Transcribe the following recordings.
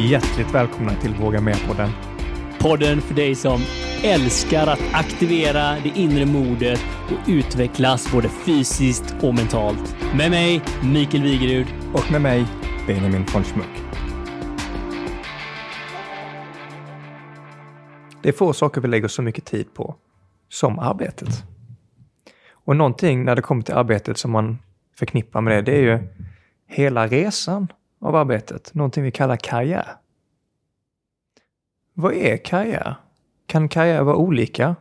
hjärtligt välkomna till Våga Med-podden. Podden för dig som älskar att aktivera det inre modet och utvecklas både fysiskt och mentalt. Med mig, Mikael Wigerud. Och med mig, Benjamin von Schmuck. Det är få saker vi lägger så mycket tid på som arbetet. Och någonting när det kommer till arbetet som man förknippar med det, det är ju hela resan av arbetet. Någonting vi kallar karriär. Vad är karriär? Kan karriär vara olika?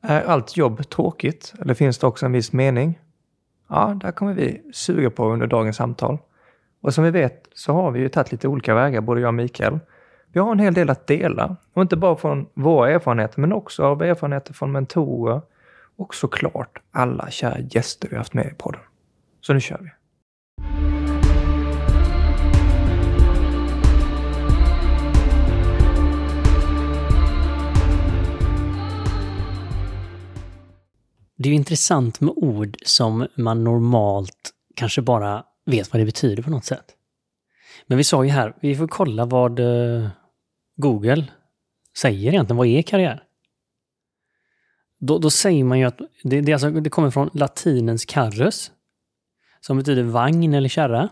Är allt jobb tråkigt? Eller finns det också en viss mening? Ja, där kommer vi suga på under dagens samtal. Och som vi vet så har vi ju tagit lite olika vägar, både jag och Mikael. Vi har en hel del att dela. Och inte bara från våra erfarenheter, men också av erfarenheter från mentorer. Och såklart alla kära gäster vi haft med i podden. Så nu kör vi. Det är ju intressant med ord som man normalt kanske bara vet vad det betyder på något sätt. Men vi sa ju här, vi får kolla vad eh, Google säger egentligen. Vad är karriär? Då, då säger man ju att det, det, alltså, det kommer från latinens carrus, som betyder vagn eller kärra.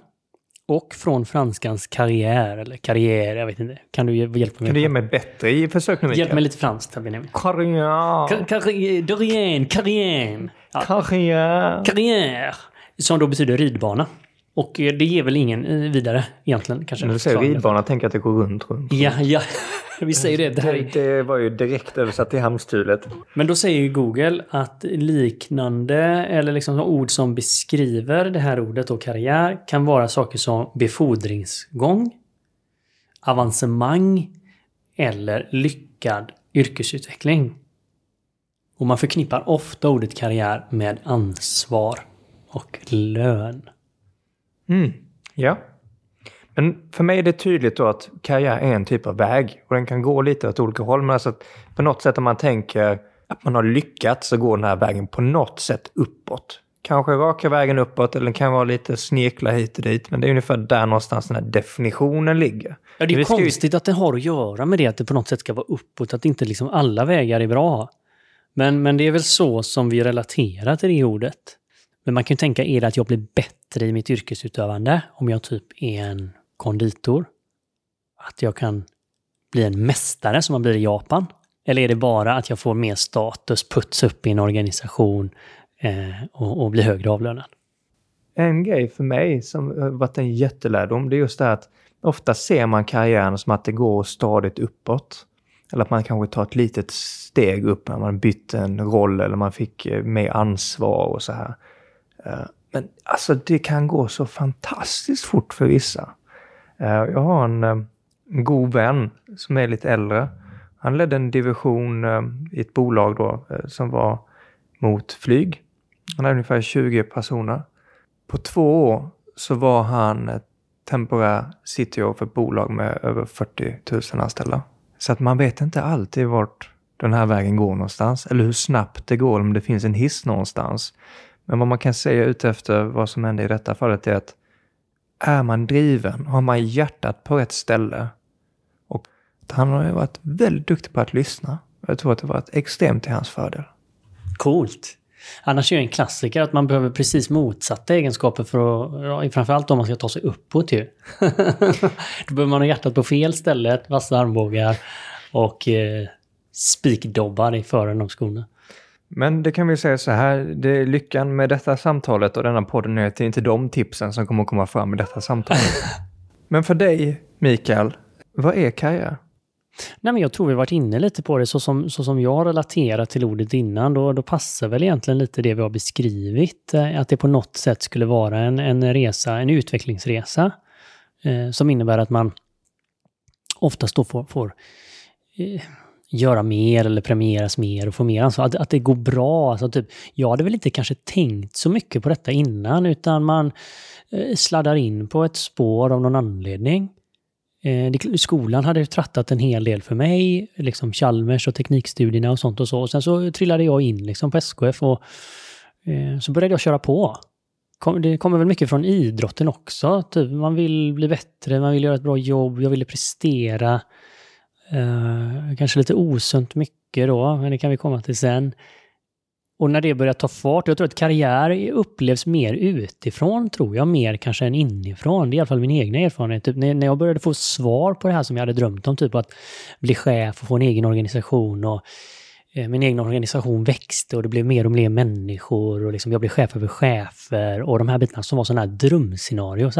Och från franskans karriär, eller karriär, jag vet inte. Kan du hjälpa mig? Kan du ge mig bättre i nu? Hjälp mig lite franskt Benjamin. Karriär. Karriär, karriär. Karriär. karriär. Som då betyder ridbana. Och eh, det ger väl ingen eh, vidare egentligen. Kanske När du säger ridbana, tänk att det går runt, runt. Ja, ja. Vi säger det. det, här Det, är... det var ju direkt översatt till hamnstulet. Men då säger ju Google att liknande, eller liksom ord som beskriver det här ordet och karriär, kan vara saker som befordringsgång, avancemang eller lyckad yrkesutveckling. Och man förknippar ofta ordet karriär med ansvar och lön. Mm, ja. Men för mig är det tydligt då att karriär är en typ av väg och den kan gå lite åt olika håll. Men alltså att på något sätt om man tänker att man har lyckats så går den här vägen på något sätt uppåt. Kanske raka vägen uppåt eller den kan vara lite snekla hit och dit. Men det är ungefär där någonstans den här definitionen ligger. Ja, det är ska ju- konstigt att det har att göra med det, att det på något sätt ska vara uppåt, att inte liksom alla vägar är bra. Men, men det är väl så som vi relaterar till det ordet. Men man kan ju tänka, är det att jag blir bättre i mitt yrkesutövande om jag typ är en konditor? Att jag kan bli en mästare som man blir i Japan? Eller är det bara att jag får mer status, puts upp i en organisation eh, och, och blir högre avlönad? En grej för mig som har varit en jättelärdom, det är just det här att ofta ser man karriären som att det går stadigt uppåt. Eller att man kanske tar ett litet steg upp när man bytt en roll eller man fick eh, mer ansvar och så här. Eh, men alltså det kan gå så fantastiskt fort för vissa. Eh, jag har en, eh, en god vän som är lite äldre. Han ledde en division i ett bolag då som var mot flyg. Han hade ungefär 20 personer. På två år så var han temporär CTO för ett bolag med över 40 000 anställda. Så att man vet inte alltid vart den här vägen går någonstans eller hur snabbt det går om det finns en hiss någonstans. Men vad man kan säga utefter vad som hände i detta fallet är att är man driven, har man hjärtat på rätt ställe och han har ju varit väldigt duktig på att lyssna. Jag tror att det varit extremt till hans fördel. Coolt. Annars är det en klassiker att man behöver precis motsatta egenskaper för att, ja, framförallt om man ska ta sig uppåt ju. Då behöver man ha hjärtat på fel ställe, vassa armbågar och eh, spikdobbar i fören av skorna. Men det kan vi säga så här, det är lyckan med detta samtalet och denna podden är att det är inte de tipsen som kommer att komma fram i detta samtal. Men för dig, Mikael, vad är karriär? Nej, men jag tror vi varit inne lite på det, så som, så som jag relaterar till ordet innan, då, då passar väl egentligen lite det vi har beskrivit, eh, att det på något sätt skulle vara en, en resa, en utvecklingsresa, eh, som innebär att man oftast då får, får eh, göra mer eller premieras mer och få mer ansvar. Att, att det går bra. Alltså typ, jag hade väl inte kanske tänkt så mycket på detta innan, utan man eh, sladdar in på ett spår av någon anledning. Eh, det, skolan hade ju trattat en hel del för mig, liksom Chalmers och teknikstudierna och sånt och så. Och sen så trillade jag in liksom på SKF och eh, så började jag köra på. kom, det kommer väl mycket från idrotten också. Typ, man vill bli bättre, man vill göra ett bra jobb, jag ville prestera. Eh, kanske lite osunt mycket då, men det kan vi komma till sen. Och när det börjar ta fart, jag tror att karriär upplevs mer utifrån, tror jag, mer kanske än inifrån. Det är i alla fall min egna erfarenhet. Typ när, jag började få svar på det här som jag hade drömt om, typ att bli chef och få en egen organisation och eh, min egen organisation växte och det blev mer och mer människor och liksom jag blev chef över chefer och de här bitarna som var sådana här drömscenarios.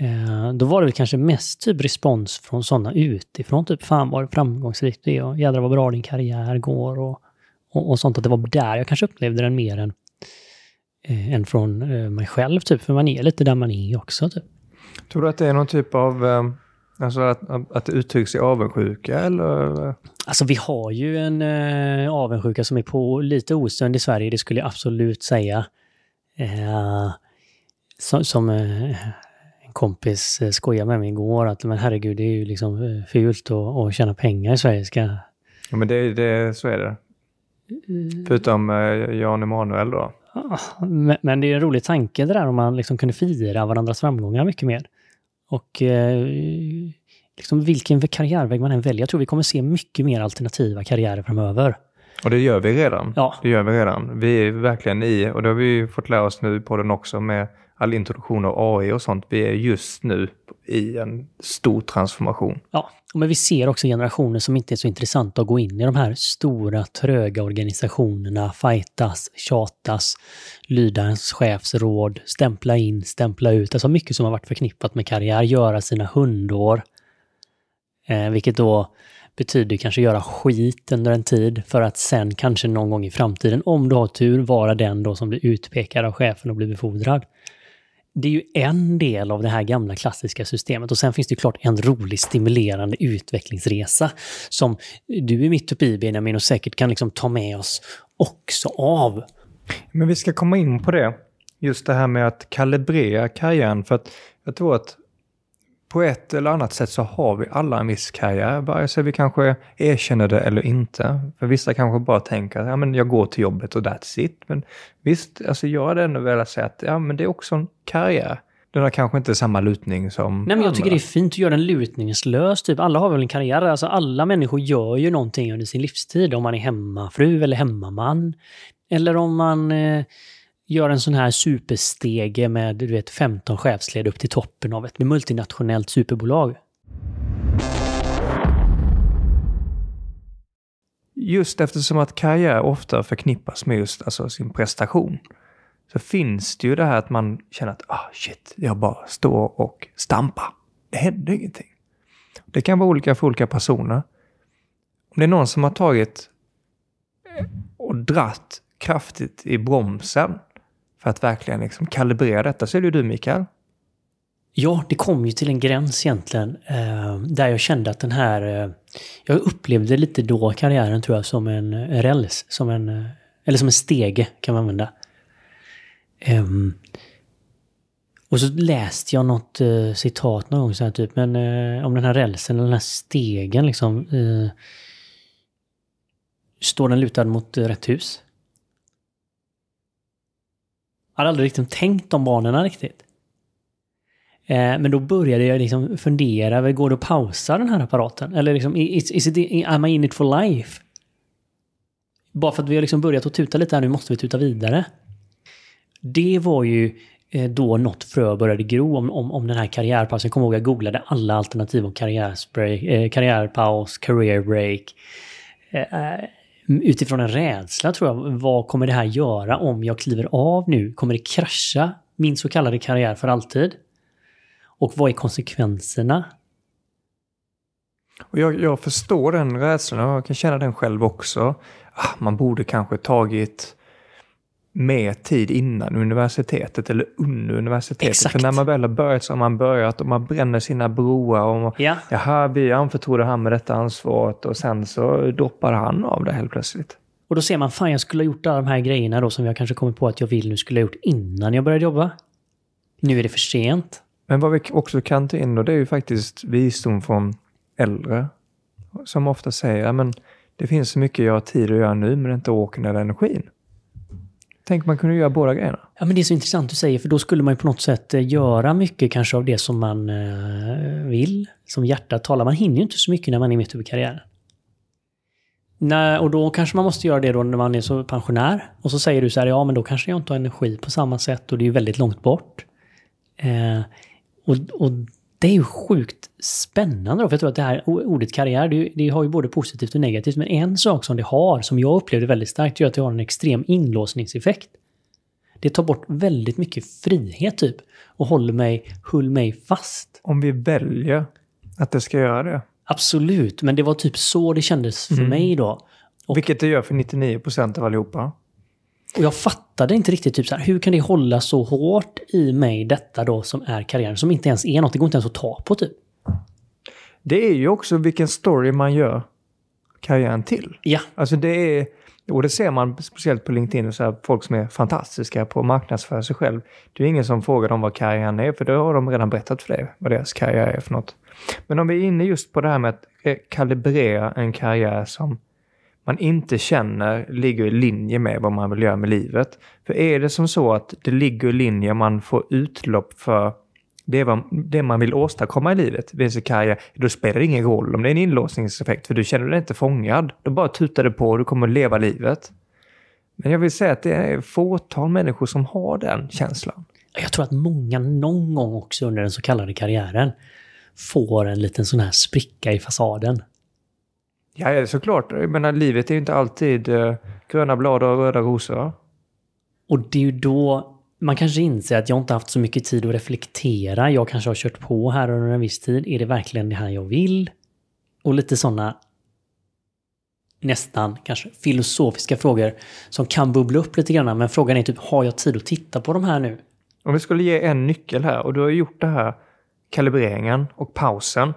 Eh, då var det väl kanske mest typ respons från sådana utifrån, typ fan vad framgångsrikt det är och jädrar vad bra din karriär går och och, och, sånt. Att det var där jag kanske upplevde den mer än, eh, än från eh, mig själv, typ. För man är lite där man är också, typ. Tror du att det är någon typ av... Eh, alltså att, att det uttrycks i avundsjuka eller? Alltså vi har ju en eh, avundsjuka som är på lite osund i Sverige, det skulle jag absolut säga. Eh, som, som eh, en kompis eh, skojade med mig igår, att men herregud, det är ju liksom eh, fult att, att tjäna pengar i Sverige. Ska... Ja, men det, det, så är det. Förutom eh, Jan Emanuel då. Men, men, det är en rolig tanke det där om man liksom kunde fira varandras framgångar mycket mer. Och eh, liksom vilken karriärväg man än väljer. Jag tror vi kommer se mycket mer alternativa karriärer framöver. Och det gör vi redan. Ja. Det gör vi redan. Vi är verkligen i, och det har vi fått lära oss nu på den också med all introduktion av AI och sånt. Vi är just nu i en stor transformation. Ja, men vi ser också generationer som inte är så intressanta att gå in i de här stora, tröga organisationerna, fightas, tjatas, lyda ens chefsråd, stämpla in, stämpla ut. Alltså mycket som har varit förknippat med karriär, göra sina hundår. Eh, vilket då betyder kanske göra skit under en tid för att sen kanske någon gång i framtiden, om du har tur, vara den då som blir utpekad av chefen och blir befordrad det är ju en del av det här gamla klassiska systemet och sen finns det ju klart en rolig stimulerande utvecklingsresa som du är mitt uppe i Benjamin och säkert kan liksom ta med oss också av. Men vi ska komma in på det. Just det här med att kalibrera karriären för att jag tror att på ett eller annat sätt så har vi alla en viss karriär, vare sig vi kanske erkänner det eller inte. För vissa kanske bara tänker att ja, men jag går till jobbet och that's it. Men visst, alltså jag hade ändå velat säga att ja, men det är också en karriär. Den har kanske inte samma lutning som Nej, men jag tycker det är fint att göra den lutningslös. Typ. Alla har väl en karriär. Alltså, alla människor gör ju någonting under sin livstid. Om man är hemmafru eller hemmaman. Eller om man eh, gör en sån här superstege med du vet, 15 chefsled upp till toppen av ett multinationellt superbolag. Just eftersom att karriär ofta förknippas med just alltså, sin prestation så finns det ju det här att man känner att ah shit, jag bara står och stampar. Det händer ingenting. Det kan vara olika för olika personer. Om det är någon som har tagit och dratt kraftigt i bromsen för att verkligen liksom kalibrera detta så är det ju du Mikael. Ja, det kom ju till en gräns egentligen eh, där jag kände att den här... Eh, jag upplevde lite då karriären tror jag som en räls, som en... Eh, eller som en stege kan man använda. Ehm, och så läste jag något citat någon gång så här, typ, men om den här rälsen eller den här stegen liksom. Står den lutad mot rätt hus? Jag hade aldrig riktigt tänkt de banorna riktigt. Eh, men då började jag liksom fundera, går det att pausa den här apparaten? Eller liksom, is, is it, am I in it for life? Bara för att vi har liksom börjat att tuta lite här nu måste vi tuta vidare. Det var ju eh, då något frö började gro om, om, om den här karriärpausen. Jag kommer ihåg att jag googlade alla alternativ om eh, karriärpaus, career break. Eh, eh utifrån en rädsla tror jag. Vad kommer det här göra om jag kliver av nu? Kommer det krascha min så kallade karriär för alltid? Och vad är konsekvenserna? Och jag, jag förstår den rädslan och jag kan känna den själv också. Ah, man borde kanske tagit mer tid innan universitetet eller under universitetet. Exakt. För när man väl har börjat så har man börjat och man bränner sina broar. Och ja. Jaha, vi anförtrodde han med detta ansvaret och sen så droppar han av det helt plötsligt. Och då ser man, fan jag skulle ha gjort alla de här grejerna då som jag kanske kommit på att jag vill nu skulle ha gjort innan jag började jobba. Nu är det för sent. Men vad vi också kan ta in då, det är ju faktiskt visdom från äldre. Som ofta säger, men det finns så mycket jag har tid att göra nu men inte orken eller energin. Tänk man kunde göra båda grejerna. Ja, men det är så intressant du säger, för då skulle man ju på något sätt eh, göra mycket kanske av det som man eh, vill, som hjärtat talar. Man hinner ju inte så mycket när man är mitt uppe i karriären. Nej, och då kanske man måste göra det då när man är så pensionär. Och så säger du så här, ja men då kanske jag inte har energi på samma sätt och det är ju väldigt långt bort. Eh, och, och det är ju sjukt spännande då, för jag tror att det här ordet karriär, det, det, har ju både positivt och negativt, men en sak som det har, som jag upplevde väldigt starkt, är att det har en extrem inlåsningseffekt. Det tar bort väldigt mycket frihet typ, och håller mig, höll mig fast. Om vi väljer att det ska göra det. Absolut, men det var typ så det kändes för mm. mig då. Och, Vilket det gör för 99% av allihopa. Och jag fattade inte riktigt, typ så här, hur kan det hålla så hårt i mig, detta då som är karriären, som inte ens är något, det går inte ens att ta på typ. Det är ju också vilken story man gör karriären till. Ja. Alltså det är, och det ser man speciellt på LinkedIn, så här, folk som är fantastiska på att marknadsföra sig själv. Det är ingen som frågar dem vad karriären är, för då har de redan berättat för dig vad deras karriär är för något. Men om vi är inne just på det här med att eh, kalibrera en karriär som man inte känner ligger i linje med vad man vill göra med livet. För är det som så att det ligger i linje, man får utlopp för det, vad, det man vill åstadkomma i livet, vid karriär, då spelar det ingen roll om det är en inlåsningseffekt, för du känner dig inte fångad. Då bara tutar det på och du kommer leva livet. Men jag vill säga att det är fåtal människor som har den känslan. Jag tror att många någon gång också under den så kallade karriären får en liten sån här spricka i fasaden. Ja, såklart. Jag menar, livet är ju inte alltid uh, gröna blad och röda rosor. Och det är ju då man kanske inser att jag inte haft så mycket tid att reflektera. Jag kanske har kört på här under en viss tid. Är det verkligen det här jag vill? Och lite sådana nästan kanske filosofiska frågor som kan bubbla upp lite grann. Men frågan är typ, har jag tid att titta på de här nu? Om vi skulle ge en nyckel här och du har gjort det här kalibreringen och pausen.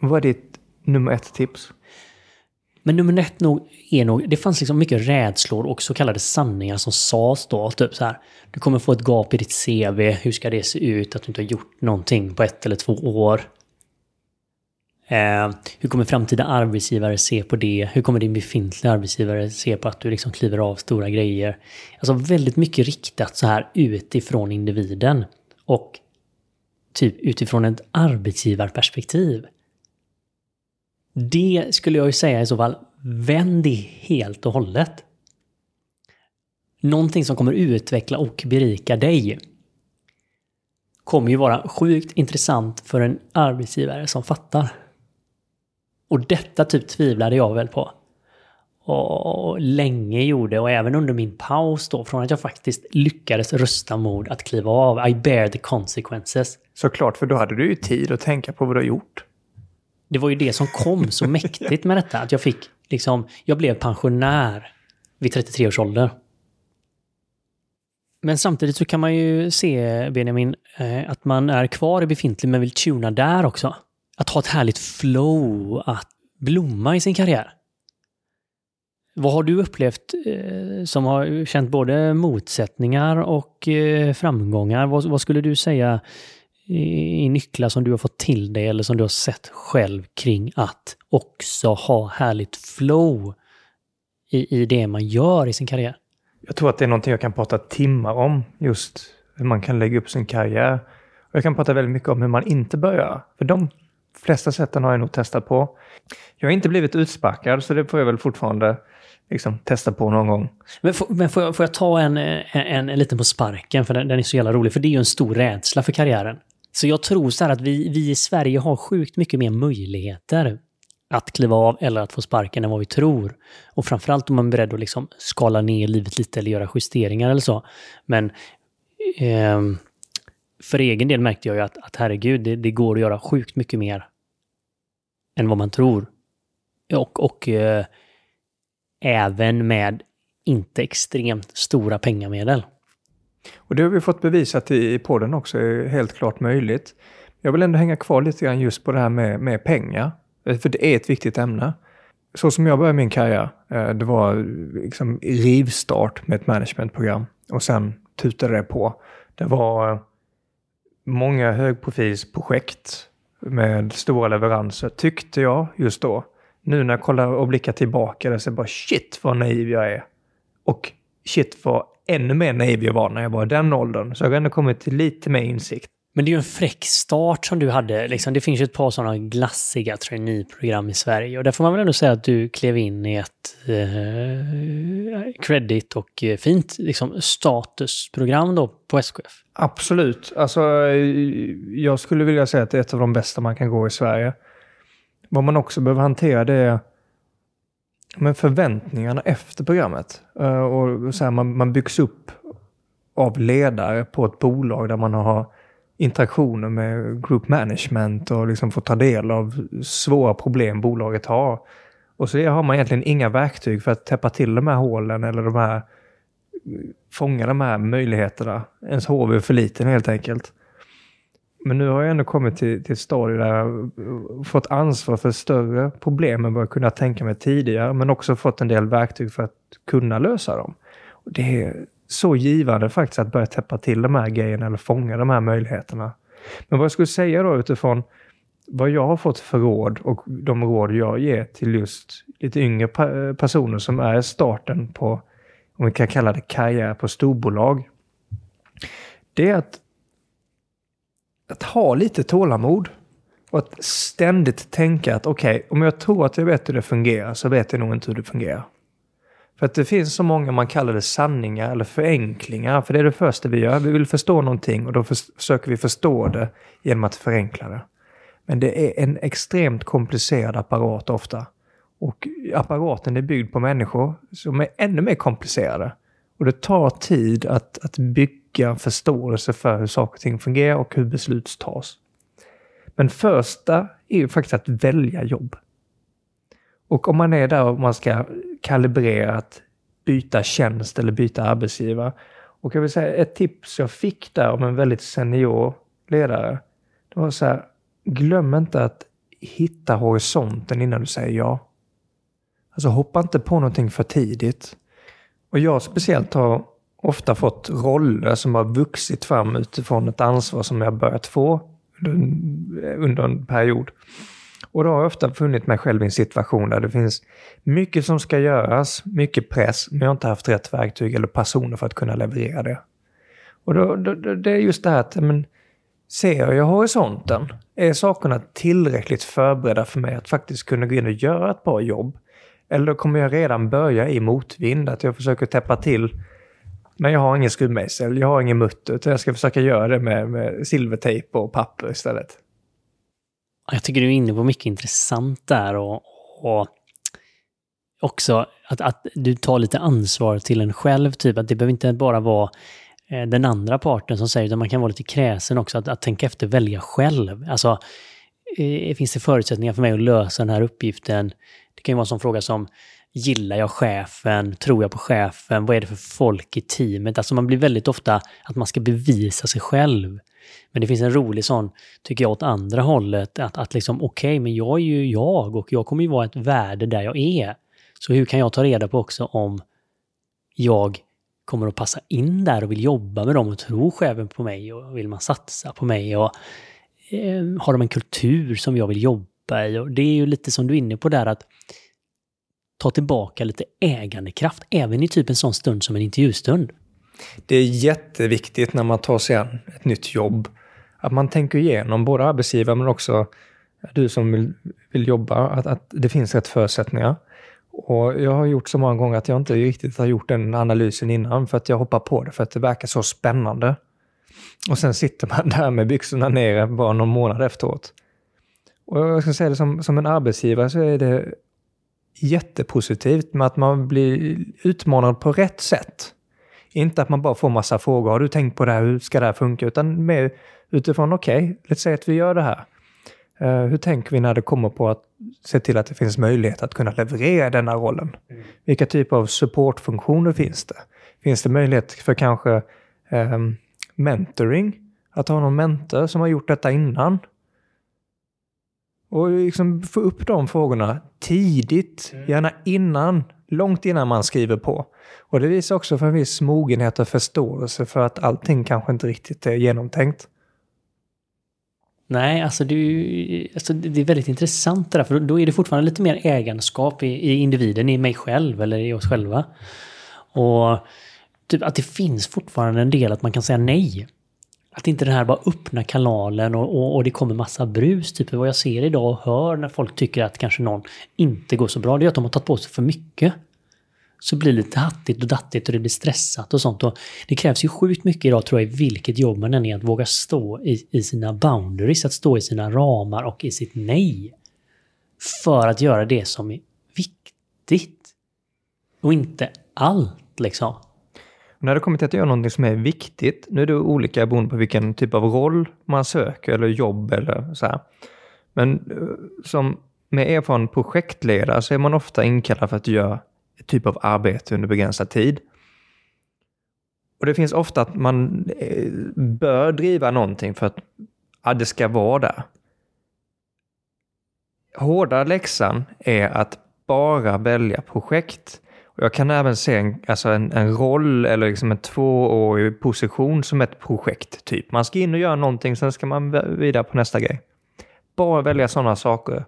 Vad är ditt nummer ett tips? Men nummer ett nog är nog, det fanns liksom mycket rädslor och så kallade sanningar som sades då. Typ så här, du kommer få ett gap i ditt CV, hur ska det se ut att du inte har gjort någonting på ett eller två år? Eh, hur kommer framtida arbetsgivare se på det? Hur kommer din befintliga arbetsgivare se på att du liksom kliver av stora grejer? Alltså väldigt mycket riktat så här utifrån individen. Och typ utifrån ett arbetsgivarperspektiv. Det skulle jag ju säga i så fall, vänd det helt och hållet. Någonting som kommer utveckla och berika dig kommer ju vara sjukt intressant för en arbetsgivare som fattar. Och detta typ tvivlade jag väl på. Och länge gjorde, och även under min paus då, från att jag faktiskt lyckades rösta mod att kliva av. I bear the consequences. Såklart, för då hade du ju tid att tänka på vad du har gjort. Det var ju det som kom så mäktigt med detta. Att jag fick liksom, jag blev pensionär vid 33 års ålder. Men samtidigt så kan man ju se, Benjamin, eh, att man är kvar i befintlig men vill tuna där också. Att ha ett härligt flow, att blomma i sin karriär. Vad har du upplevt eh, som har känt både motsättningar och eh, framgångar? Vad, vad, skulle du säga i nycklar som du har fått till dig eller som du har sett själv kring att också ha härligt flow i, i det man gör i sin karriär? Jag tror att det är någonting jag kan prata timmar om, just hur man kan lägga upp sin karriär. Och jag kan prata väldigt mycket om hur man inte bör göra. För de flesta sätten har jag nog testat på. Jag har inte blivit utsparkad, så det får jag väl fortfarande liksom, testa på någon gång. Men, får, men får, jag, får jag ta en, en, en, liten på sparken, för den, den, är så jävla rolig. För det är ju en stor rädsla för karriären. Så jag tror så här att vi, vi i Sverige har sjukt mycket mer möjligheter att kliva av eller att få sparken än vad vi tror. Och framförallt om man är beredd att liksom skala ner livet lite eller göra justeringar eller så. Men eh, för egen del märkte jag ju att, att herregud, det, det, går att göra sjukt mycket mer än vad man tror. Och, och eh, även med inte extremt stora pengamedel. Och det har vi fått bevisat i, podden också, är helt klart möjligt. Jag vill ändå hänga kvar lite grann just på det här med, med pengar. Eh, för det är ett viktigt ämne. Så som jag började min karriär, eh, det var liksom rivstart med ett managementprogram. Och sen tutade det på. Det var eh, många högprofilsprojekt med stora leveranser, tyckte jag just då. nu när jag kollar och blickar tillbaka, så är det bara shit vad naiv jag är. Och shit vad ännu mer naiv jag var när jag var i den åldern. Så jag har ändå kommit till lite mer insikt. Men det är ju en fräck start som du hade. Liksom, det finns ju ett par sådana glassiga traineeprogram i Sverige. Och där får man väl ändå säga att du klev in i ett eh, credit och eh, fint liksom, statusprogram då på SKF. Absolut. Alltså, jag skulle vilja säga att det är ett av de bästa man kan gå i Sverige. Vad man också behöver hantera det är men förväntningarna efter programmet. Eh, och så här, man, man byggs upp av ledare på ett bolag där man har interaktioner med group management och liksom får ta del av svåra problem bolaget har. Och så har man egentligen inga verktyg för att täppa till de här hålen eller de här fånga de här möjligheterna. Ens HV är för liten helt enkelt. Men nu har jag ändå kommit till, till ett stadie där jag eh, fått ansvar för större problem än vad jag kunnat tänka mig tidigare. Men också fått en del verktyg för att kunna lösa dem. Och det är så givande faktiskt att börja täppa till de här grejerna eller fånga de här möjligheterna. Men vad jag skulle säga då utifrån vad jag har fått för råd och de råd jag ger till just lite yngre eh, personer som är starten på, om vi kan kalla det karriär på storbolag. Det är att, att ha lite tålamod och att ständigt tänka att okej, okay, om jag tror att jag vet hur det fungerar så vet jag nog inte hur det fungerar. För att det finns så många, man kallar det sanningar eller förenklingar. För det är det första vi gör. Vi vill förstå någonting och då försöker vi förstå det genom att förenkla det. Men det är en extremt komplicerad apparat ofta. Och apparaten är byggd på människor som är ännu mer komplicerade. Och det tar tid att, att bygga förståelse för hur saker och ting fungerar och hur beslut tas. Men första är ju faktiskt att välja jobb. Och om man är där och man ska kalibrera att byta tjänst eller byta arbetsgivare. Och jag vill säga ett tips jag fick där av en väldigt senior ledare. Det var så här, glöm inte att hitta horisonten innan du säger ja. Alltså hoppa inte på någonting för tidigt. Och jag speciellt har ofta fått roller som har vuxit fram utifrån ett ansvar som jag börjat få under en period. Och då har jag ofta funnit mig själv i en situation där det finns mycket som ska göras, mycket press, men jag har inte haft rätt verktyg eller personer för att kunna leverera det. Och då, då, det är just det här att, men, ser jag horisonten? Är sakerna tillräckligt förberedda för mig att faktiskt kunna gå in och göra ett bra jobb? Eller kommer jag redan börja i motvind, att jag försöker täppa till men jag har ingen skruvmejsel, jag har ingen mutter, utan jag ska försöka göra det med, med silvertejp och papper istället. Jag tycker du är inne på mycket intressant där och, och också att, att du tar lite ansvar till en själv, typ att det behöver inte bara vara eh, den andra parten som säger, utan man kan vara lite kräsen också, att, att tänka efter, välja själv. Alltså, eh, finns det förutsättningar för mig att lösa den här uppgiften? Det kan ju vara en sån fråga som, gillar jag chefen? Tror jag på chefen? Vad är det för folk i teamet? Alltså man blir väldigt ofta att man ska bevisa sig själv. Men det finns en rolig sån, tycker jag, åt andra hållet. Att, att liksom, okej, okay, men jag är ju jag och jag kommer ju vara ett värde där jag är. Så hur kan jag ta reda på också om jag kommer att passa in där och vill jobba med dem och tror chefen på mig och vill man satsa på mig och eh, har de en kultur som jag vill jobba i? Och det är ju lite som du är inne på där att ta tillbaka lite ägandekraft, även i typ en sån stund som en intervjustund. Det är jätteviktigt när man tar sig an ett nytt jobb, att man tänker igenom både arbetsgivare men också du som vill, vill jobba, att, att det finns rätt förutsättningar. Och jag har gjort så många gånger att jag inte riktigt har gjort den analysen innan för att jag hoppar på det för att det verkar så spännande. Och sen sitter man där med byxorna nere bara någon månad efteråt. Och jag ska säga det som, som en arbetsgivare så är det jättepositivt med att man blir utmanad på rätt sätt. Inte att man bara får massa frågor. Har du tänkt på det här? Hur ska det här funka? Utan mer utifrån, okej, okay, låt säga att vi gör det här. Uh, hur tänker vi när det kommer på att se till att det finns möjlighet att kunna leverera denna rollen? Mm. Vilka typer av supportfunktioner finns det? Finns det möjlighet för kanske um, mentoring? Att ha någon mentor som har gjort detta innan? Och liksom få upp de frågorna tidigt, mm. gärna innan, långt innan man skriver på. Och det visar också för en viss mogenhet och förståelse för att allting kanske inte riktigt är genomtänkt. Nej, alltså, du, alltså det är väldigt intressant det där, för då är det fortfarande lite mer ägandeskap i, i individen, i mig själv eller i oss själva. Och typ att det finns fortfarande en del att man kan säga nej. Att inte den här bara öppna kanalen och, och, och, det kommer massa brus. Typ vad jag ser idag och hör när folk tycker att kanske någon inte går så bra. Det är att de har tagit på sig för mycket. Så blir det lite hattigt och dattigt och det blir stressat och sånt. Och det krävs ju sjukt mycket idag tror jag i vilket jobb man än är att våga stå i, i sina boundaries, att stå i sina ramar och i sitt nej. För att göra det som är viktigt. Och inte allt liksom. När det kommer till att göra någonting som är viktigt, nu är det olika beroende på vilken typ av roll man söker eller jobb eller så här. Men eh, som med erfaren projektledare så är man ofta inkallad för att göra ett typ av arbete under begränsad tid. Och det finns ofta att man eh, bör driva någonting för att ja, det ska vara där. Hårda läxan är att bara välja projekt jag kan även se en, alltså en, en roll eller liksom en tvåårig position som ett projekt. typ. Man ska in och göra någonting, sen ska man vidare på nästa grej. Bara välja sådana saker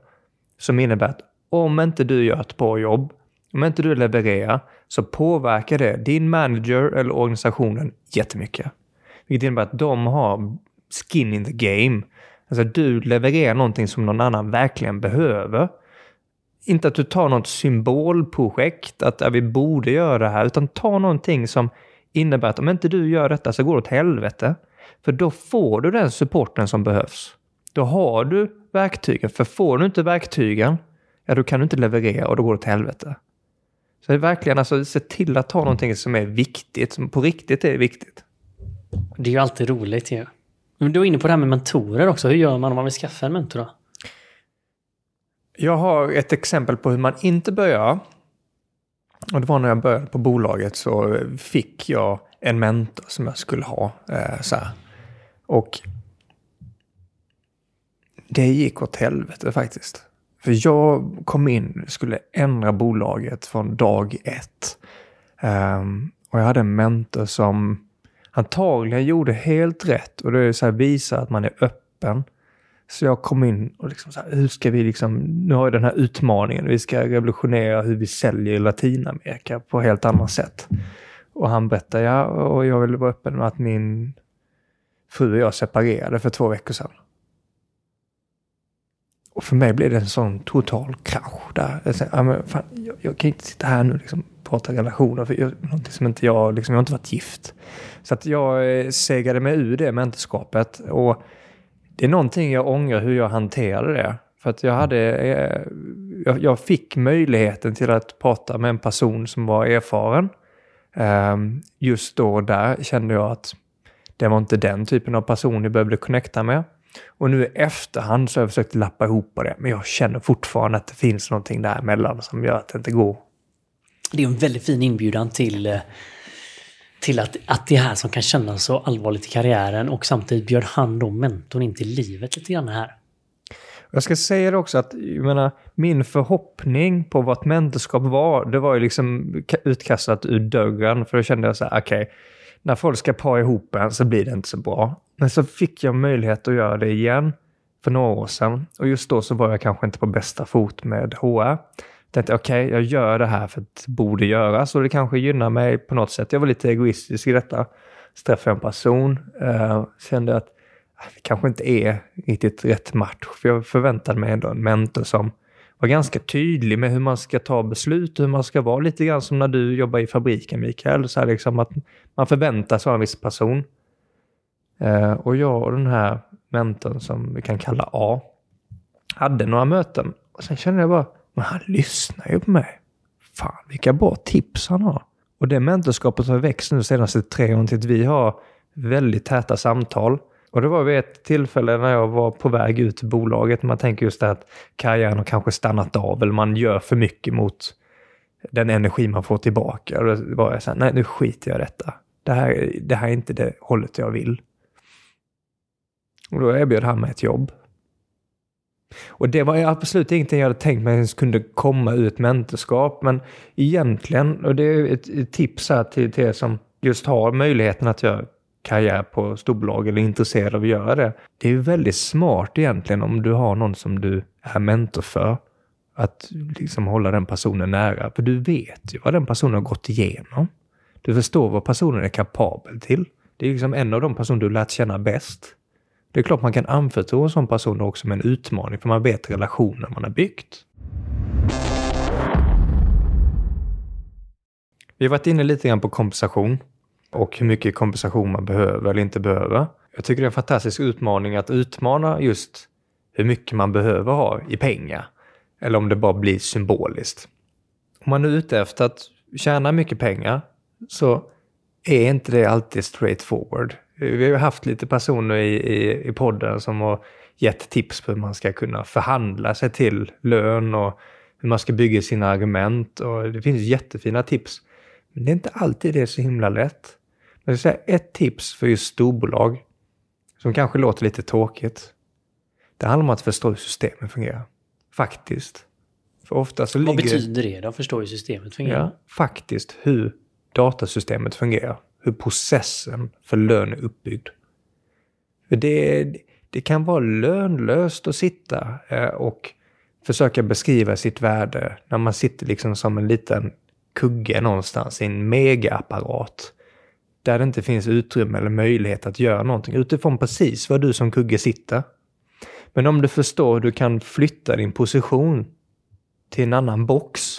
som innebär att om inte du gör ett bra jobb, om inte du levererar, så påverkar det din manager eller organisationen jättemycket. Vilket innebär att de har skin in the game. Alltså du levererar någonting som någon annan verkligen behöver inte att du tar något symbolprojekt, att ja, vi borde göra det här, utan ta någonting som innebär att om inte du gör detta så går det åt helvete. För då får du den supporten som behövs. Då har du verktygen, för får du inte verktygen, ja då kan du inte leverera och då går det åt helvete. Så det är verkligen alltså, se till att ta någonting som är viktigt, som på riktigt är viktigt. Det är ju alltid roligt ju. Ja. Du var inne på det här med mentorer också. Hur gör man om man vill skaffa en mentor då? Jag har ett exempel på hur man inte bör göra. Och det var när jag började på bolaget så fick jag en mentor som jag skulle ha. Eh, så här. Och det gick åt helvete faktiskt. För jag kom in, skulle ändra bolaget från dag ett. Um, och jag hade en mentor som antagligen gjorde helt rätt. Och det är så här, visa att man är öppen. Så jag kom in och liksom så här, hur ska vi liksom, nu har jag den här utmaningen, vi ska revolutionera hur vi säljer i Latinamerika på helt andra sätt. Och han berättade, ja, och jag vill vara öppen med att min fru och jag separerade för två veckor sedan. Och för mig blev det en sån total krasch där. Jag, sa, ja, men fan, jag, jag, kan inte sitta här nu liksom och liksom prata relationer, för jag, någonting som inte jag, liksom, jag har inte varit gift. Så att jag eh, segade mig ur det mentorskapet. Och det är någonting jag ångrar hur jag hanterade det. För att jag hade, eh, jag, fick möjligheten till att prata med en person som var erfaren. Ehm, just då och där kände jag att det var inte den typen av person jag behövde connecta med. Och nu i efterhand så har jag försökt lappa ihop det, men jag känner fortfarande att det finns någonting däremellan som gör att det inte går. Det är en väldigt fin inbjudan till eh, till att, att det här som kan kännas så allvarligt i karriären och samtidigt bjöd han då mentorn in till livet lite grann här. Jag ska säga det också att jag menar, min förhoppning på vad ett mentorskap var, det var ju liksom utkastat ur dörren. För då kände jag så här, okej, okay, när folk ska para ihop en så blir det inte så bra. Men så fick jag möjlighet att göra det igen för några år sedan. Och just då så var jag kanske inte på bästa fot med HR tänkte okej, okay, jag gör det här för att det borde göras och det kanske gynnar mig på något sätt. Jag var lite egoistisk i detta. Så träffade jag en person, eh, kände att ah, det kanske inte är riktigt rätt match. För jag förväntade mig ändå en mentor som var ganska tydlig med hur man ska ta beslut och hur man ska vara. Lite grann som när du jobbar i fabriken, Mikael. Så här liksom att man förväntar sig en viss person. Eh, och jag och den här mentorn som vi kan kalla A hade några möten. Och sen kände jag bara, men han lyssnar ju på mig. Fan, vilka bra tips han har. Och det mentorskapet har växt nu senaste tre åren till att vi har väldigt täta samtal. Och det var vid ett tillfälle när jag var på väg ut till bolaget. Man tänker just det att karriären har kanske stannat av eller man gör för mycket mot den energi man får tillbaka. Och då var jag så här, nej nu skiter jag i detta. Det här, det här är inte det hållet jag vill. Och då erbjöd han mig ett jobb. Och det var absolut ingenting jag hade tänkt mig ens kunde komma ur ett mentorskap. Men egentligen, och det är ett, tips här till, till er som just har möjligheten att göra karriär på storbolag eller är intresserad av att göra det. Det är ju väldigt smart egentligen om du har någon som du är mentor för. Att liksom hålla den personen nära. För du vet ju vad den personen har gått igenom. Du förstår vad personen är kapabel till. Det är liksom en av de personer du lärt känna bäst. Det är klart man kan anförtro en sån person också med en utmaning för man vet relationen man har byggt. Vi har varit inne lite grann på kompensation och hur mycket kompensation man behöver eller inte behöver. Jag tycker det är en fantastisk utmaning att utmana just hur mycket man behöver ha i pengar. Eller om det bara blir symboliskt. Om man är ute efter att tjäna mycket pengar så är inte det alltid straight forward. Vi har haft lite personer i, i, i podden som har gett tips på hur man ska kunna förhandla sig till lön och hur man ska bygga sina argument. Och det finns jättefina tips. Men det är inte alltid det är så himla lätt. Men jag säga ett tips för just storbolag, som kanske låter lite tråkigt. Det handlar om att förstå hur systemet fungerar. Faktiskt. För ofta så Vad ligger... betyder det då? Förstå hur systemet fungerar? Ja, faktiskt hur datasystemet fungerar. Hur processen för lön är uppbyggd. För det, det kan vara lönlöst att sitta eh, och försöka beskriva sitt värde när man sitter liksom som en liten kugge någonstans i en megaapparat. Där det inte finns utrymme eller möjlighet att göra någonting utifrån precis var du som kugge sitter. Men om du förstår hur du kan flytta din position till en annan box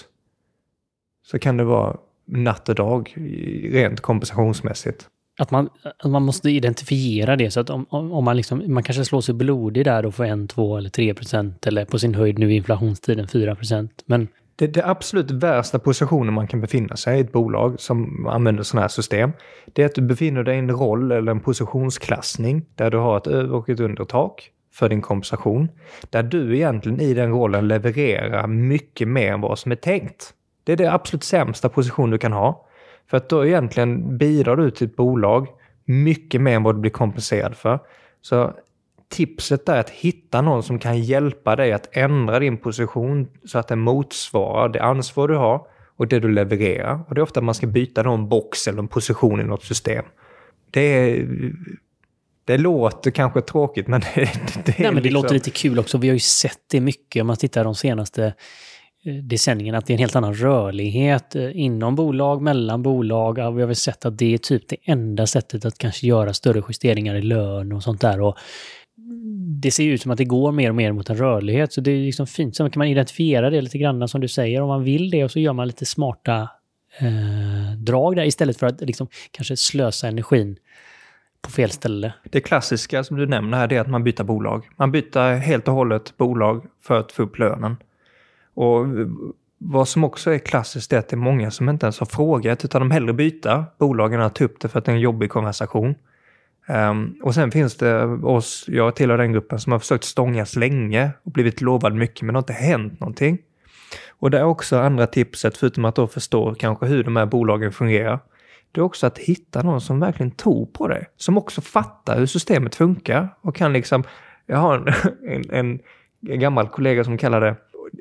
så kan det vara natt och dag rent kompensationsmässigt. Att man, att man måste identifiera det så att om, om, man, liksom, man kanske slår sig blodig där och får en, två eller tre procent eller på sin höjd nu i inflationstiden 4 procent. Men Det, det absolut värsta positionen man kan befinna sig i ett bolag som använder sådana här system, det är att du befinner dig i en roll eller en positionsklassning där du har ett över och ett undertak för din kompensation. Där du egentligen i den rollen levererar mycket mer än vad som är tänkt. Det är det absolut sämsta position du kan ha. För att då egentligen bidrar du till ett bolag mycket mer än vad du blir kompenserad för. Så tipset är att hitta någon som kan hjälpa dig att ändra din position så att den motsvarar det ansvar du har och det du levererar. Och det är ofta att man ska byta någon box eller en position i något system. Det är... Det låter kanske tråkigt men det, det, Nej, men det liksom- låter lite kul också. Vi har ju sett det mycket om man tittar de senaste Eh, decennierna, att det är en helt annan rörlighet eh, inom bolag, mellan bolag. Vi har väl sett att det är typ det enda sättet att kanske göra större justeringar i lön och sånt där. Och det ser ju ut som att det går mer och mer mot en rörlighet, så det är liksom fint. Sen kan man identifiera det lite grann som du säger, om man vill det, och så gör man lite smarta eh, drag där istället för att liksom kanske slösa energin på fel ställe. Det klassiska som du nämner här det är att man byter bolag. Man byter helt och hållet bolag för att få upp lönen. Och vad som också är klassiskt är att det är många som inte ens har frågat utan de hellre byter bolagen än att ta upp det för att det är en jobbig konversation. Um, och sen finns det oss, jag tillhör den gruppen, som har försökt stångas länge och blivit lovad mycket men det har inte hänt någonting. Och det är också andra tipset, förutom att då förstå kanske hur de här bolagen fungerar. Det är också att hitta någon som verkligen tror på det. Som också fattar hur systemet funkar och kan liksom... Jag har en, en, en gammal kollega som kallar det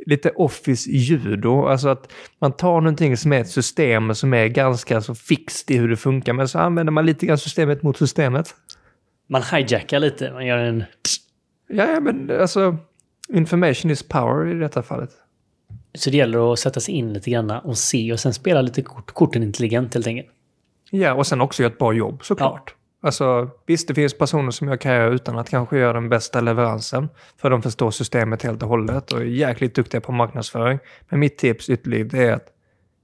lite office judo. Alltså att man tar någonting som är ett system som är ganska så fixt i hur det funkar. Men så använder man lite grann systemet mot systemet. Man hijackar lite, man gör en... Ja, ja, men alltså information is power i detta fallet. Så det gäller att sätta sig in lite grann och se och sen spela lite kort, korten intelligent helt enkelt. Ja, och sen också göra ett bra jobb såklart. Alltså, visst, det finns personer som gör karriär utan att kanske göra den bästa leveransen. För de förstår systemet helt och hållet och är jäkligt duktiga på marknadsföring. Men mitt tips ytterligare är att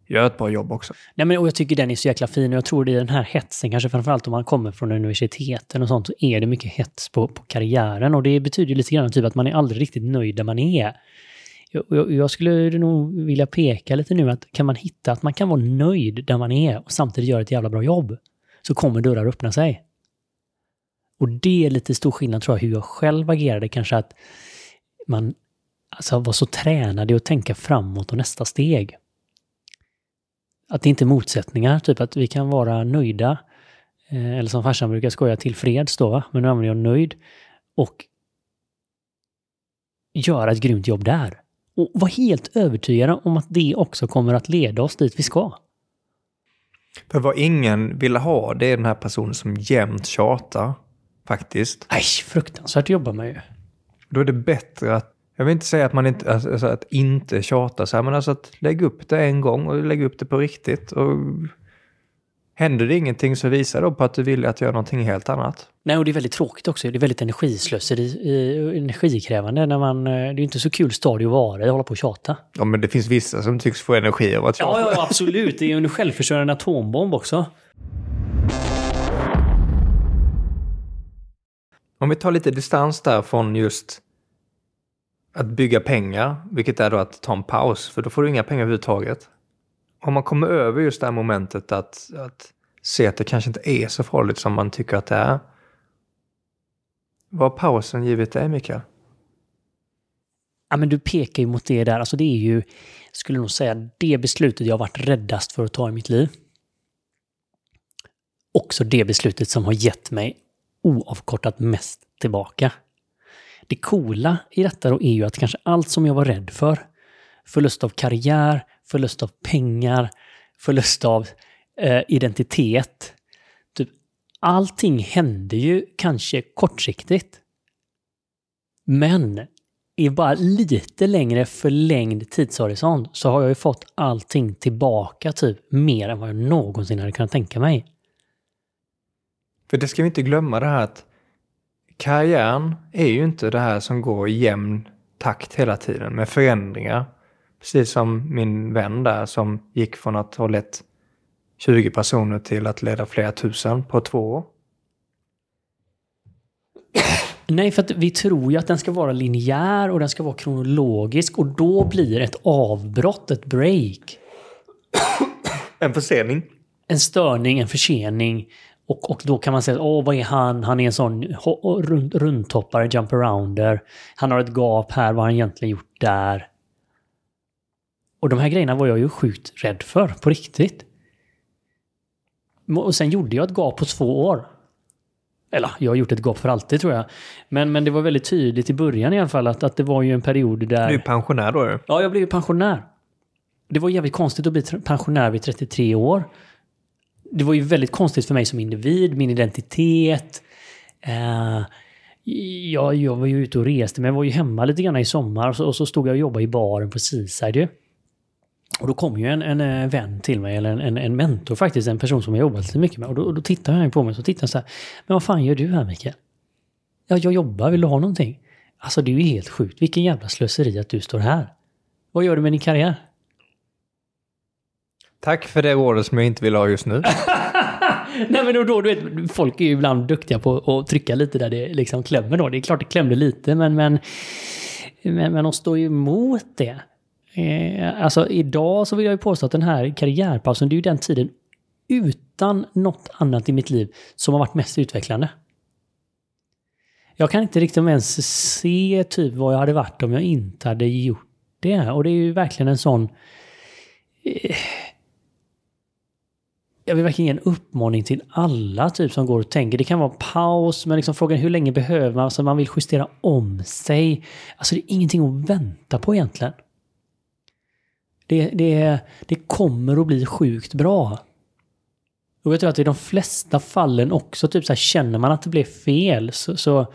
göra ett bra jobb också. Nej, men, och jag tycker den är så jäkla fin och jag tror det är den här hetsen, kanske framförallt om man kommer från universiteten och sånt, så är det mycket hets på, på karriären och det betyder ju lite grann typ att man är aldrig riktigt nöjd där man är. Jag, jag, jag skulle nog vilja peka lite nu att kan man hitta att man kan vara nöjd där man är och samtidigt göra ett jävla bra jobb, så kommer dörrar öppna sig. Och det är lite stor skillnad tror jag hur jag själv agerade, kanske att man alltså, var så tränad i att tänka framåt och nästa steg att det inte är motsättningar, typ att vi kan vara nöjda, eh, eller som farsan brukar skoja, tillfreds då, va? men nu använder jag nöjd, och göra ett grymt jobb där. Och vara helt övertygade om att det också kommer att leda oss dit vi ska. För vad ingen vill ha, det är den här personen som jämt tjatar. Faktiskt. Nej, fruktansvärt jobbar man ju. Då är det bättre att, jag vill inte säga att man inte, alltså, alltså att inte tjata så här, men alltså att lägga upp det en gång och lägga upp det på riktigt. Och händer det ingenting så visar det på att du vill att göra någonting helt annat. Nej, och det är väldigt tråkigt också. Det är väldigt energislöseri, energikrävande. När man, eh, det är inte så kul stadie att vara i, hålla på och tjata. Ja, men det finns vissa som tycks få energi av att tjata. Ja, ja, absolut. Det är ju en självförsörjande atombomb också. Om vi tar lite distans där från just att bygga pengar, vilket är då att ta en paus, för då får du inga pengar överhuvudtaget. Om man kommer över just det här momentet att, att se att det kanske inte är så farligt som man tycker att det är. Vad har pausen givit dig, Mikael? Ja, men du pekar ju mot det där. Alltså det är ju, skulle nog säga, det beslutet jag har varit räddast för att ta i mitt liv. Också det beslutet som har gett mig oavkortat mest tillbaka. Det coola i detta då är ju att kanske allt som jag var rädd för, förlust av karriär, förlust av pengar, förlust av eh, identitet. Typ, allting hände ju kanske kortsiktigt. Men i bara lite längre förlängd tidshorisont så har jag ju fått allting tillbaka typ mer än vad jag någonsin hade kunnat tänka mig. För det ska vi inte glömma det här att karriären är ju inte det här som går i jämn takt hela tiden med förändringar. Precis som min vän där som gick från att ha lett 20 personer till att leda flera tusen på två år. Nej, för att vi tror ju att den ska vara linjär och den ska vara kronologisk och då blir ett avbrott, ett break. En försening. En störning, en försening. Och, och då kan man säga, åh vad är han? Han är en sån rund, rundtoppare, jump-arounder. Han har ett gap här, vad har han egentligen gjort där? Och de här grejerna var jag ju sjukt rädd för, på riktigt. Och sen gjorde jag ett gap på två år. Eller, jag har gjort ett gap för alltid tror jag. Men, men det var väldigt tydligt i början i alla fall att, att det var ju en period där... Du är pensionär då? Är Ja, jag blev pensionär. Det var jävligt konstigt att bli pensionär vid 33 år. Det var ju väldigt konstigt för mig som individ, min identitet. Eh, jag, jag var ju ute och reste, men jag var ju hemma lite grann i sommar och så, och så stod jag och jobbade i baren på Seaside ju. Och då kom ju en, en, eh, vän till mig, eller en, en, en mentor faktiskt, en person som jag jobbat lite mycket med. Och då, och då tittade han på mig och så tittade han så här. Men vad fan gör du här Mikael? Ja, jag jobbar, vill du ha någonting? Alltså det är ju helt sjukt, vilken jävla slöseri att du står här. Vad gör du med din karriär? Tack för det ordet som jag inte vill ha just nu. Nej men då, då, du vet, folk är ju ibland duktiga på att trycka lite där det liksom klämmer då. Det är klart det klämde lite men, men, men, men de står ju emot det. Eh, alltså idag så vill jag ju påstå att den här karriärpausen, det är ju den tiden utan något annat i mitt liv som har varit mest utvecklande. Jag kan inte riktigt ens se typ vad jag hade varit om jag inte hade gjort det. Och det är ju verkligen en sån... Eh, jag vill verkligen ge en uppmaning till alla typ som går och tänker. Det kan vara paus, men liksom frågan hur länge behöver man? Alltså man vill justera om sig. Alltså det är ingenting att vänta på egentligen. Det, det, det kommer att bli sjukt bra. Och jag tror att i de flesta fallen också, typ så här, känner man att det blev fel så, så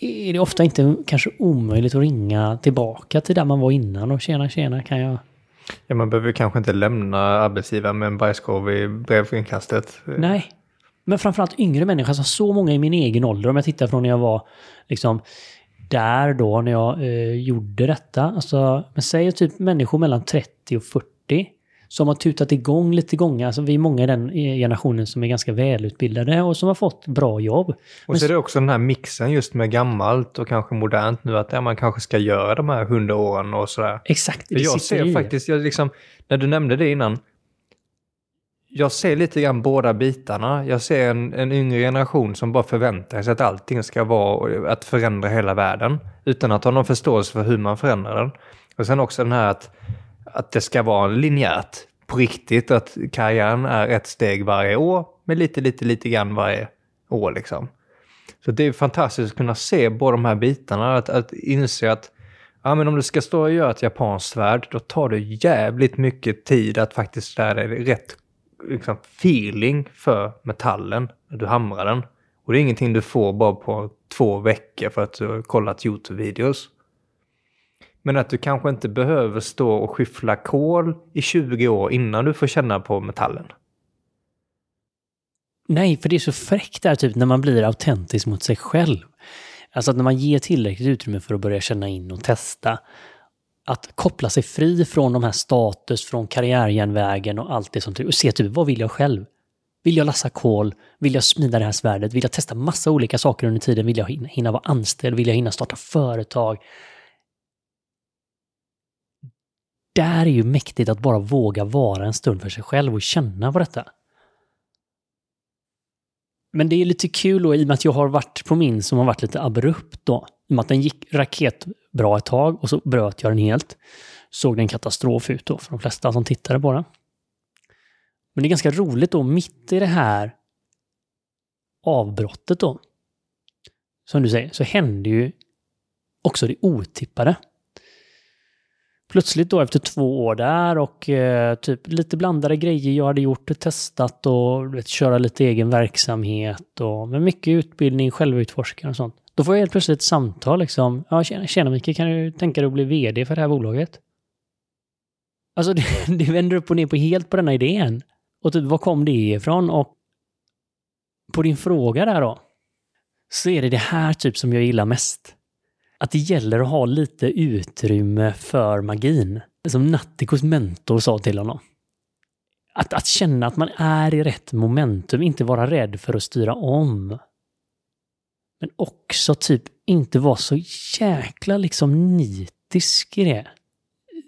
är det ofta inte kanske omöjligt att ringa tillbaka till där man var innan och tjena tjena kan jag... Ja, man behöver kanske inte lämna arbetsgivaren med en bajskorv i brevinkastet. Nej, men framförallt yngre människor, alltså så många i min egen ålder, om jag tittar från när jag var liksom där då när jag eh, gjorde detta. Alltså, men säg typ människor mellan 30 och 40 som har tutat igång lite gånger. Alltså vi är många i den generationen som är ganska välutbildade och som har fått bra jobb. Och men så är det också den här mixen just med gammalt och kanske modernt nu att ja, man kanske ska göra de här hundra åren och sådär. Exakt. jag ser faktiskt, jag liksom, när du nämnde det innan, jag ser lite grann båda bitarna. Jag ser en, en yngre generation som bara förväntar sig att allting ska vara att förändra hela världen utan att ha någon förståelse för hur man förändrar den. Och sen också den här att, att det ska vara linjärt på riktigt, att karriären är ett steg varje år med lite, lite, lite grann varje år liksom. Så det är fantastiskt att kunna se båda de här bitarna, att, att inse att Ja, men om du ska stå och göra ett japanskt svärd, då tar det jävligt mycket tid att faktiskt lära dig rätt liksom, feeling för metallen när du hamrar den. Och det är ingenting du får bara på två veckor för att du har kollat YouTube-videos. Men att du kanske inte behöver stå och skyffla kol i 20 år innan du får känna på metallen. Nej, för det är så fräckt där typ när man blir autentisk mot sig själv. Alltså att när man ger tillräckligt utrymme för att börja känna in och testa. Att koppla sig fri från de här status, från karriärjärnvägen och allt det som typ, och se typ vad vill jag själv? Vill jag lassa kol? Vill jag smida det här svärdet? Vill jag testa massa olika saker under tiden? Vill jag hinna, hinna vara anställd? Vill jag hinna starta företag? Där är ju mäktigt att bara våga vara en stund för sig själv och känna på detta. Men det är lite kul då i och med att jag har varit på min som har varit lite abrupt då. I och med att den gick raketbra ett tag och så bröt jag den helt. Såg det en katastrof ut då för de flesta som tittade på den. Men det är ganska roligt då, mitt i det här avbrottet då, som du säger, så hände ju också det otippade. Plötsligt då efter två år där och eh, typ lite blandade grejer jag hade gjort, testat och vet, köra lite egen verksamhet och med mycket utbildning, självutforskande och sånt. Då får jag helt plötsligt ett samtal liksom. Ja, tjena, tjena Micke, kan du tänka dig att bli VD för det här bolaget? Alltså det, det vänder upp och ner på helt på denna idén. Och typ, var kom det ifrån? Och på din fråga där då, så är det det här typ som jag gillar mest. Att det gäller att ha lite utrymme för magin. Som Nattikos mentor sa till honom. Att, att känna att man är i rätt momentum, inte vara rädd för att styra om. Men också typ inte vara så jäkla liksom nitisk i det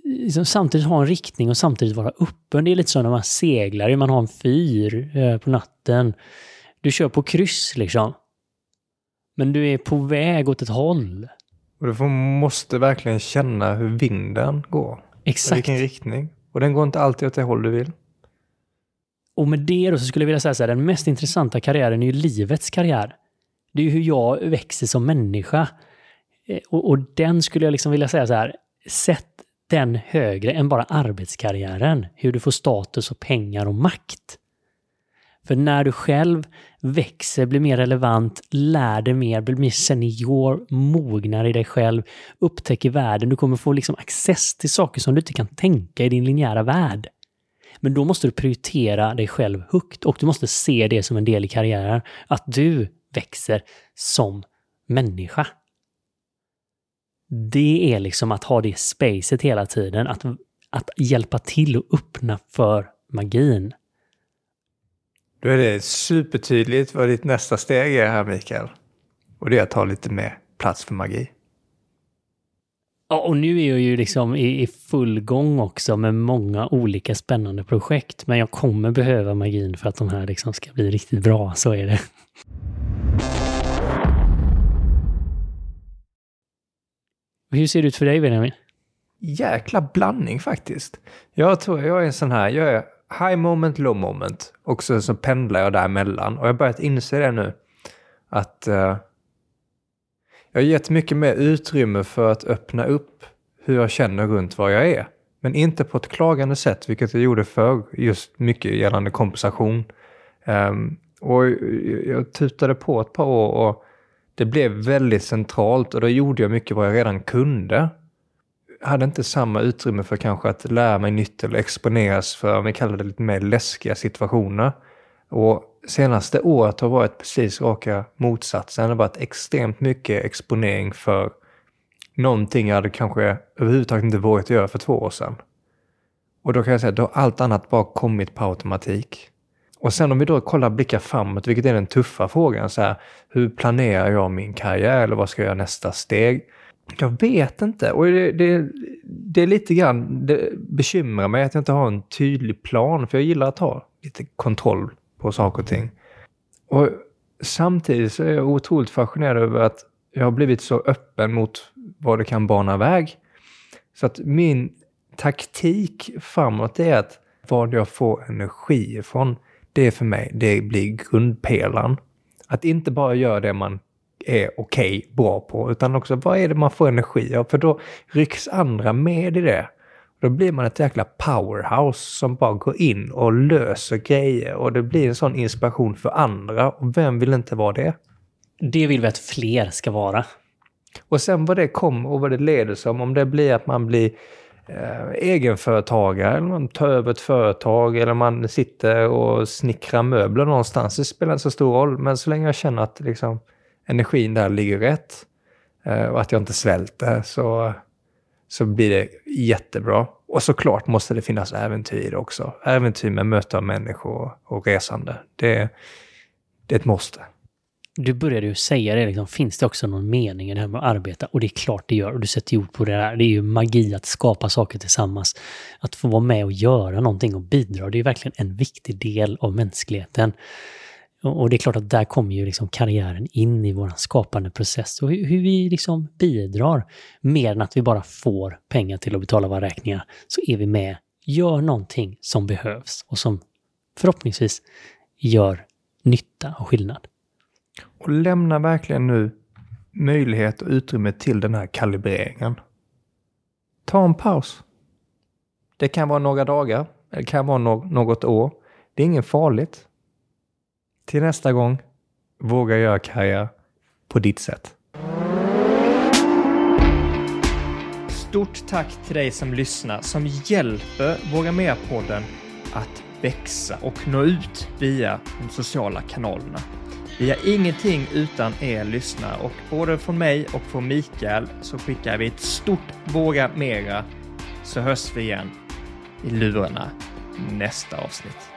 liksom samtidigt ha en riktning och samtidigt vara öppen. Det är lite så när man seglar, man har en fyr eh, på natten. Du kör på kryss liksom. Men du är på väg åt ett håll. Och du får, måste verkligen känna hur vinden går. Exakt. I vilken riktning. Och den går inte alltid åt det håll du vill. Och med det då så skulle jag vilja säga så här, den mest intressanta karriären är ju livets karriär. Det är ju hur jag växer som människa. Eh, och, och den skulle jag liksom vilja säga så här, sätt den högre än bara arbetskarriären. Hur du får status och pengar och makt. För när du själv växer, blir mer relevant, lär dig mer, blir mer senior, mognar i dig själv, upptäcker världen. Du kommer få liksom access till saker som du inte kan tänka i din linjära värld. Men då måste du prioritera dig själv högt och du måste se det som en del i karriären. Att du växer som människa det är liksom att ha det spacet hela tiden. Att, att hjälpa till och öppna för magin. Då är det supertydligt vad ditt nästa steg är här, Mikael. Och det är att ta lite mer plats för magi. Ja, och nu är jag ju liksom i, i full gång också med många olika spännande projekt. Men jag kommer behöva magin för att de här liksom ska bli riktigt bra, så är det. Hur ser det ut för dig, Benjamin? Jäkla blandning faktiskt. Jag tror jag är en sån här, jag är high moment, low moment. Och så, så pendlar jag däremellan. Och jag har börjat inse det nu. Att uh, jag har gett mycket mer utrymme för att öppna upp hur jag känner runt var jag är. Men inte på ett klagande sätt, vilket jag gjorde förr, just mycket gällande kompensation. Um, och jag tutade på ett par år och det blev väldigt centralt och då gjorde jag mycket vad jag redan kunde. Jag hade inte samma utrymme för kanske att lära mig nytt eller exponeras för, om vi kallar det lite mer läskiga situationer. Och senaste året har varit precis raka motsatsen. Det har varit extremt mycket exponering för någonting jag hade kanske överhuvudtaget inte vågat göra för två år sedan. Och då kan jag säga att då har allt annat bara kommit på automatik. Och sen om vi då kollar blickar framåt, vilket är den tuffa frågan, så här, hur planerar jag min karriär eller vad ska jag göra nästa steg? Jag vet inte och det, det, det är lite grann, det bekymrar mig att jag inte har en tydlig plan för jag gillar att ha lite kontroll på saker och ting. Och samtidigt så är jag otroligt fascinerad över att jag har blivit så öppen mot vad det kan bana väg. Så att min taktik framåt är att vad jag får energi ifrån det är för mig, det blir grundpelaren. Att inte bara göra det man är okej, okay, bra på, utan också vad är det man får energi av? För då rycks andra med i det. Då blir man ett jäkla powerhouse som bara går in och löser grejer och det blir en sån inspiration för andra. Och vem vill inte vara det? Det vill vi att fler ska vara. Och sen vad det kommer och vad det leder som, om det blir att man blir eh, egenföretagare, eller man tar över ett företag, eller man sitter och snickrar möbler någonstans. Det spelar inte så stor roll, men så länge jag känner att liksom, energin där ligger rätt eh, och att jag inte svälter så, så blir det jättebra. Och såklart måste det finnas äventyr också. Äventyr med möte av människor och resande. Det, det är ett måste du började ju säga det, liksom, finns det också någon mening i det här med att arbeta? Och det är klart det gör. Och du sätter ord på det där. Det är ju magi att skapa saker tillsammans. Att få vara med och göra någonting och bidra, det är ju verkligen en viktig del av mänskligheten. Och det är klart att där kommer ju liksom karriären in i vår skapande process och hur, vi liksom bidrar. Mer än att vi bara får pengar till att betala våra räkningar, så är vi med, gör någonting som behövs och som förhoppningsvis gör nytta och skillnad. Och lämna verkligen nu möjlighet och utrymme till den här kalibreringen. Ta en paus. Det kan vara några dagar, det kan vara något år. Det är inget farligt. Till nästa gång, våga göra karriär på ditt sätt. Stort tack till dig som lyssnar, som hjälper Våga Mer-podden att växa och nå ut via de sociala kanalerna. Vi har ingenting utan er lyssnare och både från mig och från Mikael så skickar vi ett stort Våga Mera så hörs vi igen i lurarna nästa avsnitt.